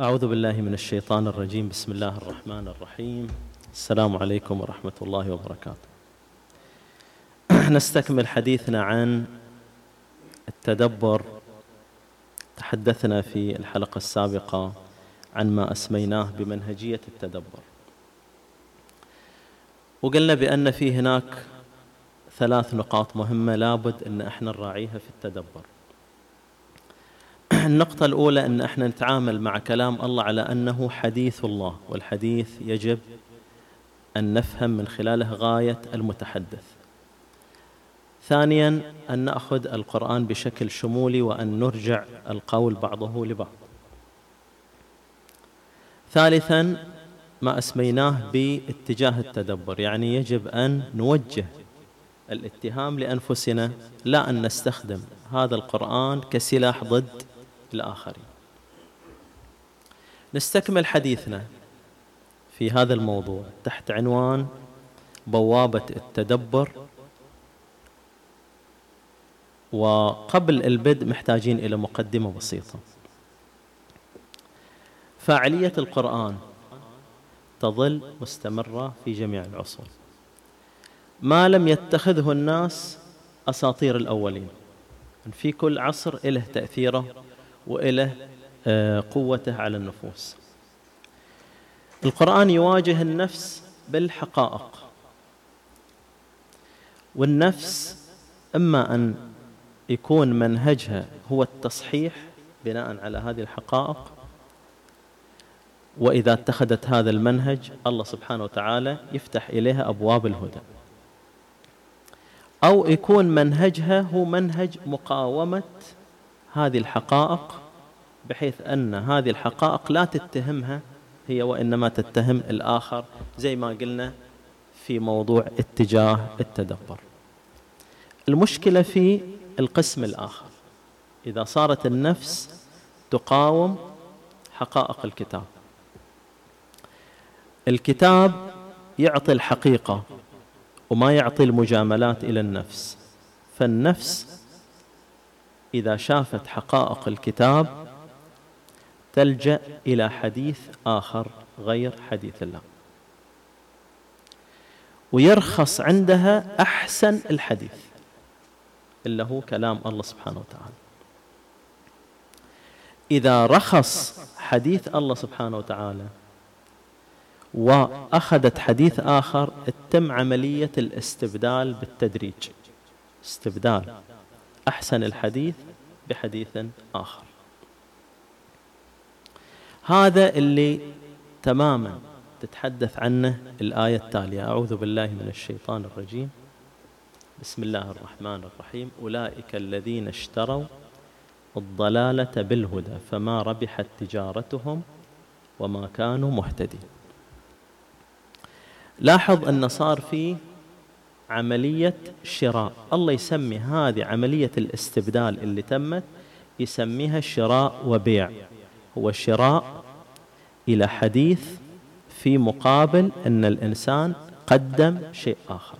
أعوذ بالله من الشيطان الرجيم. بسم الله الرحمن الرحيم. السلام عليكم ورحمة الله وبركاته. نستكمل حديثنا عن التدبر. تحدثنا في الحلقة السابقة عن ما أسميناه بمنهجية التدبر. وقلنا بأن في هناك ثلاث نقاط مهمة لابد أن إحنا نراعيها في التدبر. النقطة الأولى أن إحنا نتعامل مع كلام الله على أنه حديث الله والحديث يجب أن نفهم من خلاله غاية المتحدث. ثانيا أن نأخذ القرآن بشكل شمولي وأن نرجع القول بعضه لبعض. ثالثا ما أسميناه باتجاه التدبر يعني يجب أن نوجه الاتهام لأنفسنا لا أن نستخدم هذا القرآن كسلاح ضد الآخرين نستكمل حديثنا في هذا الموضوع تحت عنوان بوابة التدبر. وقبل البدء محتاجين إلى مقدمة بسيطة. فاعلية القرآن تظل مستمرة في جميع العصور. ما لم يتخذه الناس أساطير الأولين. في كل عصر له تأثيره وإله آه، قوته على النفوس. القرآن يواجه النفس بالحقائق. والنفس إما أن يكون منهجها هو التصحيح بناء على هذه الحقائق وإذا اتخذت هذا المنهج الله سبحانه وتعالى يفتح إليها أبواب الهدى. أو يكون منهجها هو منهج مقاومة هذه الحقائق بحيث أن هذه الحقائق لا تتهمها هي وإنما تتهم الآخر زي ما قلنا في موضوع اتجاه التدبر. المشكلة في القسم الآخر. إذا صارت النفس تقاوم حقائق الكتاب. الكتاب يعطي الحقيقة وما يعطي المجاملات إلى النفس. فالنفس إذا شافت حقائق الكتاب تلجأ إلى حديث آخر غير حديث الله. ويرخص عندها أحسن الحديث اللي هو كلام الله سبحانه وتعالى. إذا رخص حديث الله سبحانه وتعالى وأخذت حديث آخر تتم عملية الاستبدال بالتدريج. استبدال. أحسن الحديث بحديث آخر. هذا اللي تماما تتحدث عنه الآية التالية. أعوذ بالله من الشيطان الرجيم. بسم الله الرحمن الرحيم. أولئك الذين اشتروا الضلالة بالهدى فما ربحت تجارتهم وما كانوا مهتدين. لاحظ أن صار في عملية شراء. الله يسمي هذه عملية الاستبدال اللي تمت يسميها شراء وبيع. هو شراء إلى حديث في مقابل أن الإنسان قدم شيء آخر.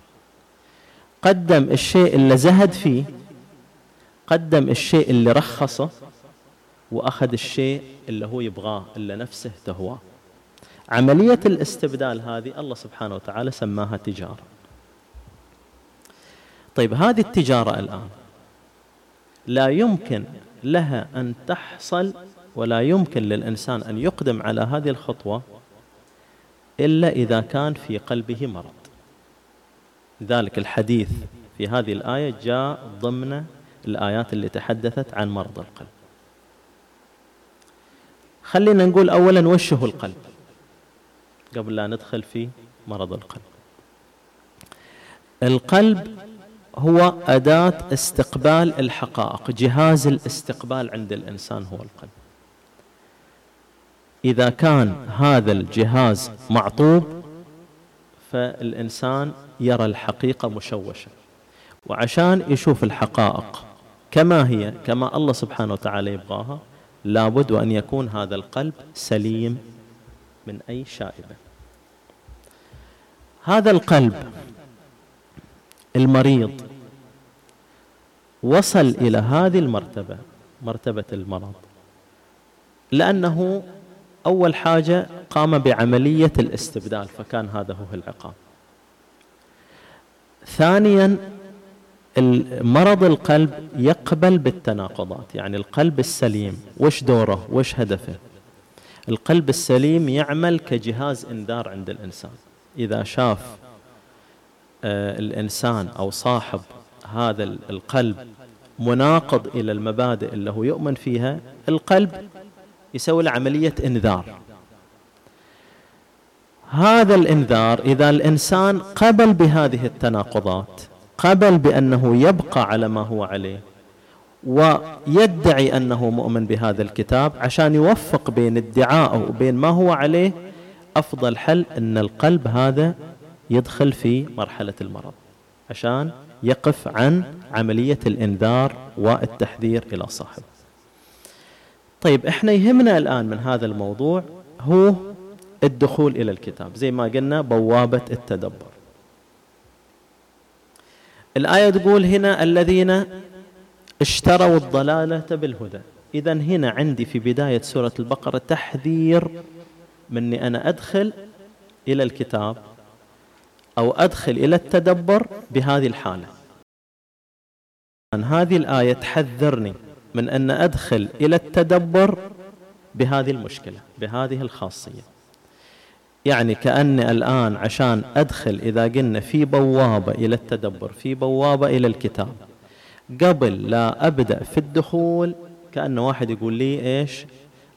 قدم الشيء اللي زهد فيه قدم الشيء اللي رخصه وأخذ الشيء اللي هو يبغاه اللي نفسه تهواه. عملية الاستبدال هذه الله سبحانه وتعالى سماها تجارة. طيب هذه التجارة الآن لا يمكن لها أن تحصل ولا يمكن للإنسان أن يقدم على هذه الخطوة إلا إذا كان في قلبه مرض. لذلك الحديث في هذه الآية جاء ضمن الآيات اللي تحدثت عن مرض القلب. خلينا نقول أولا وش هو القلب قبل لا ندخل في مرض القلب؟ القلب هو أداة استقبال الحقائق. جهاز الاستقبال عند الإنسان هو القلب. إذا كان هذا الجهاز معطوب فالإنسان يرى الحقيقة مشوشة. وعشان يشوف الحقائق كما هي كما الله سبحانه وتعالى يبغاها لابد وأن يكون هذا القلب سليم من أي شائبة. هذا القلب المريض. وصل إلى هذه المرتبة مرتبة المرض. لأنه أول حاجة قام بعملية الاستبدال فكان هذا هو العقاب. ثانيا مرض القلب يقبل بالتناقضات يعني القلب السليم. وش دوره؟ وش هدفه؟ القلب السليم يعمل كجهاز إنذار عند الإنسان. إذا شاف آه، الإنسان أو صاحب هذا القلب مناقض إلى المبادئ اللي هو يؤمن فيها القلب يسوي له عملية إنذار. هذا الإنذار إذا الإنسان قبل بهذه التناقضات قبل بأنه يبقى على ما هو عليه ويدعي أنه مؤمن بهذا الكتاب عشان يوفق بين ادعائه وبين ما هو عليه أفضل حل أن القلب هذا يدخل في مرحلة المرض عشان يقف عن عملية الإنذار والتحذير إلى صاحبه. طيب إحنا يهمنا الآن من هذا الموضوع هو الدخول إلى الكتاب زي ما قلنا بوابة التدبر. الآية تقول هنا الذين اشتروا الضلالة بالهدى. اذا هنا عندي في بداية سورة البقرة تحذير مني أنا أدخل إلى الكتاب أو أدخل إلى التدبر بهذه الحالة. هذه الآية تحذرني من أن أدخل إلى التدبر بهذه المشكلة بهذه الخاصية. يعني كاني الآن عشان أدخل إذا قلنا في بوابة إلى التدبر في بوابة إلى الكتاب. قبل لا أبدأ في الدخول كأن واحد يقول لي إيش؟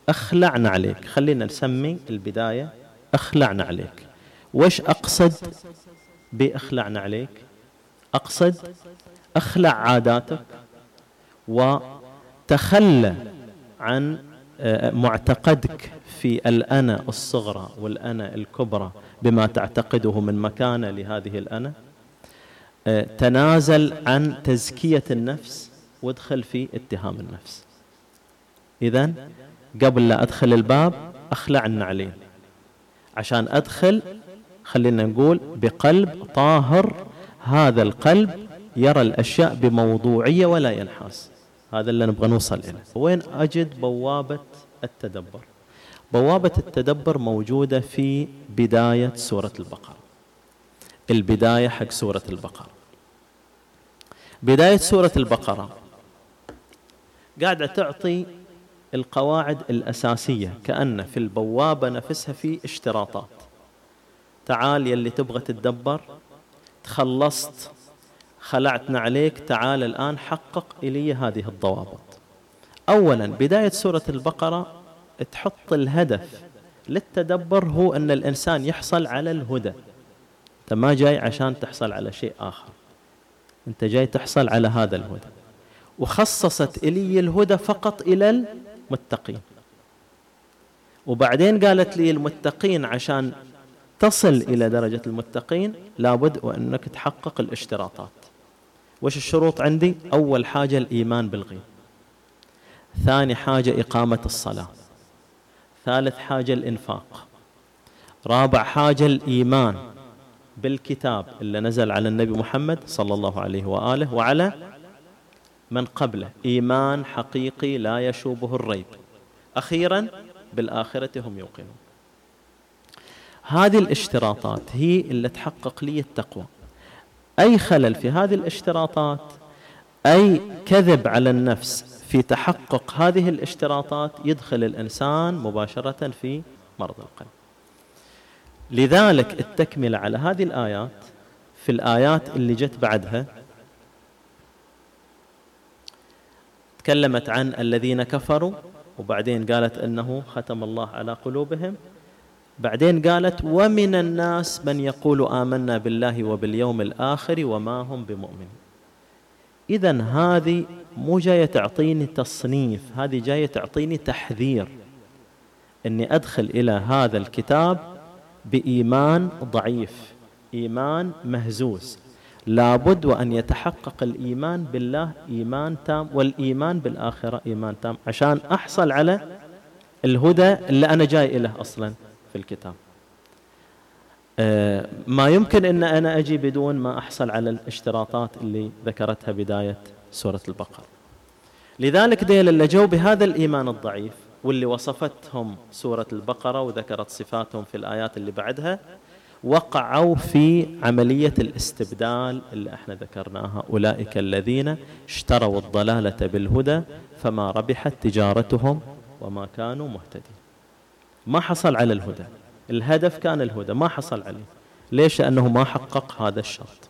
أخلعنا عليك. خلينا نسمي البداية أخلعنا عليك. وش أقصد بأخلعنا عليك؟ أقصد أخلع عاداتك وتخلى عن آه، معتقدك في الأنا الصغرى والأنا الكبرى بما تعتقده من مكانة لهذه الأنا. آه، تنازل عن تزكية النفس وادخل في اتهام النفس. إذا قبل لا أدخل الباب أخلع النعلين عشان أدخل خلينا نقول بقلب طاهر هذا القلب يرى الأشياء بموضوعية ولا ينحاس. هذا اللي نبغى نوصل إليه. وين أجد بوابة التدبر؟ بوابة التدبر موجودة في بداية سورة البقرة. البداية حق سورة البقرة. بداية سورة البقرة قاعدة تعطي القواعد الأساسية كأن في البوابة نفسها في اشتراطات. تعال يلي تبغى تتدبر. تخلصت. خلعتنا عليك. تعال الآن حقق إلي هذه الضوابط. أولا بداية سورة البقرة تحط الهدف للتدبر هو أن الإنسان يحصل على الهدى. أنت ما جاي عشان تحصل على شيء آخر. أنت جاي تحصل على هذا الهدى. وخصصت إلي الهدى فقط إلى المتقين. وبعدين قالت لي المتقين عشان تصل إلى درجة المتقين لابد وأنك تحقق الاشتراطات. وش الشروط عندي؟ أول حاجة الإيمان بالغيب. ثاني حاجة إقامة الصلاة. ثالث حاجة الإنفاق. رابع حاجة الإيمان بالكتاب اللي نزل على النبي محمد صلى الله عليه وآله وعلى من قبله. إيمان حقيقي لا يشوبه الريب. أخيرا بالآخرة هم يوقنون. هذه الاشتراطات هي اللي تحقق لي التقوى. أي خلل في هذه الاشتراطات أي كذب على النفس في تحقق هذه الاشتراطات يدخل الإنسان مباشرة في مرض القلب. لذلك التكملة على هذه الآيات في الآيات اللي جت بعدها تكلمت عن الذين كفروا وبعدين قالت إنه ختم الله على قلوبهم. بعدين قالت ومن الناس من يقول آمنا بالله وباليوم الآخر وما هم بمؤمنين. إذا هذه مو جاية تعطيني تصنيف هذه جاية تعطيني تحذير أني أدخل إلى هذا الكتاب بإيمان ضعيف إيمان مهزوز. لابد وأن يتحقق الإيمان بالله إيمان تام والإيمان بالآخرة إيمان تام عشان أحصل على الهدى اللي أنا جاي إليه أصلاً. في الكتاب. آه، ما يمكن إن أنا أجي بدون ما أحصل على الاشتراطات اللي ذكرتها بداية سورة البقرة. لذلك ديل اللي جو بهذا الإيمان الضعيف واللي وصفتهم سورة البقرة وذكرت صفاتهم في الآيات اللي بعدها وقعوا في عملية الاستبدال اللي إحنا ذكرناها. أولئك الذين اشتروا الضلالة بالهدى فما ربحت تجارتهم وما كانوا مهتدين. ما حصل على الهدى. الهدف كان الهدى ما حصل عليه. ليش؟ لأنه ما حقق هذا الشرط.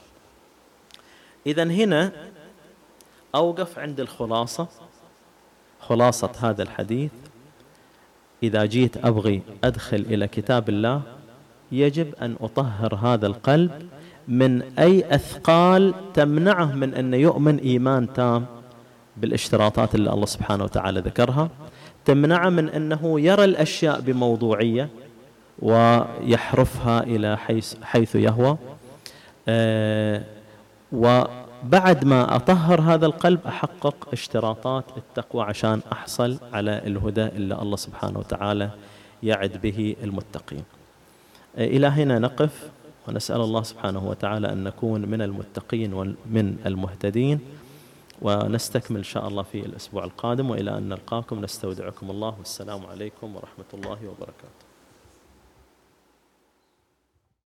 إذا هنا أوقف عند الخلاصة خلاصة هذا الحديث. إذا جيت أبغي أدخل إلى كتاب الله يجب أن أطهر هذا القلب من أي أثقال تمنعه من أن يؤمن إيمان تام بالاشتراطات اللي الله سبحانه وتعالى ذكرها. تمنعه من أنه يرى الأشياء بموضوعية ويحرفها إلى حيث, حيث يهوى. آه وبعد ما أطهر هذا القلب أحقق اشتراطات التقوى عشان أحصل على الهدى اللي الله سبحانه وتعالى يعد به المتقين. إلى هنا نقف ونسأل الله سبحانه وتعالى أن نكون من المتقين ومن المهتدين. ونستكمل إن شاء الله في الأسبوع القادم وإلى أن نلقاكم نستودعكم الله والسلام عليكم ورحمة الله وبركاته.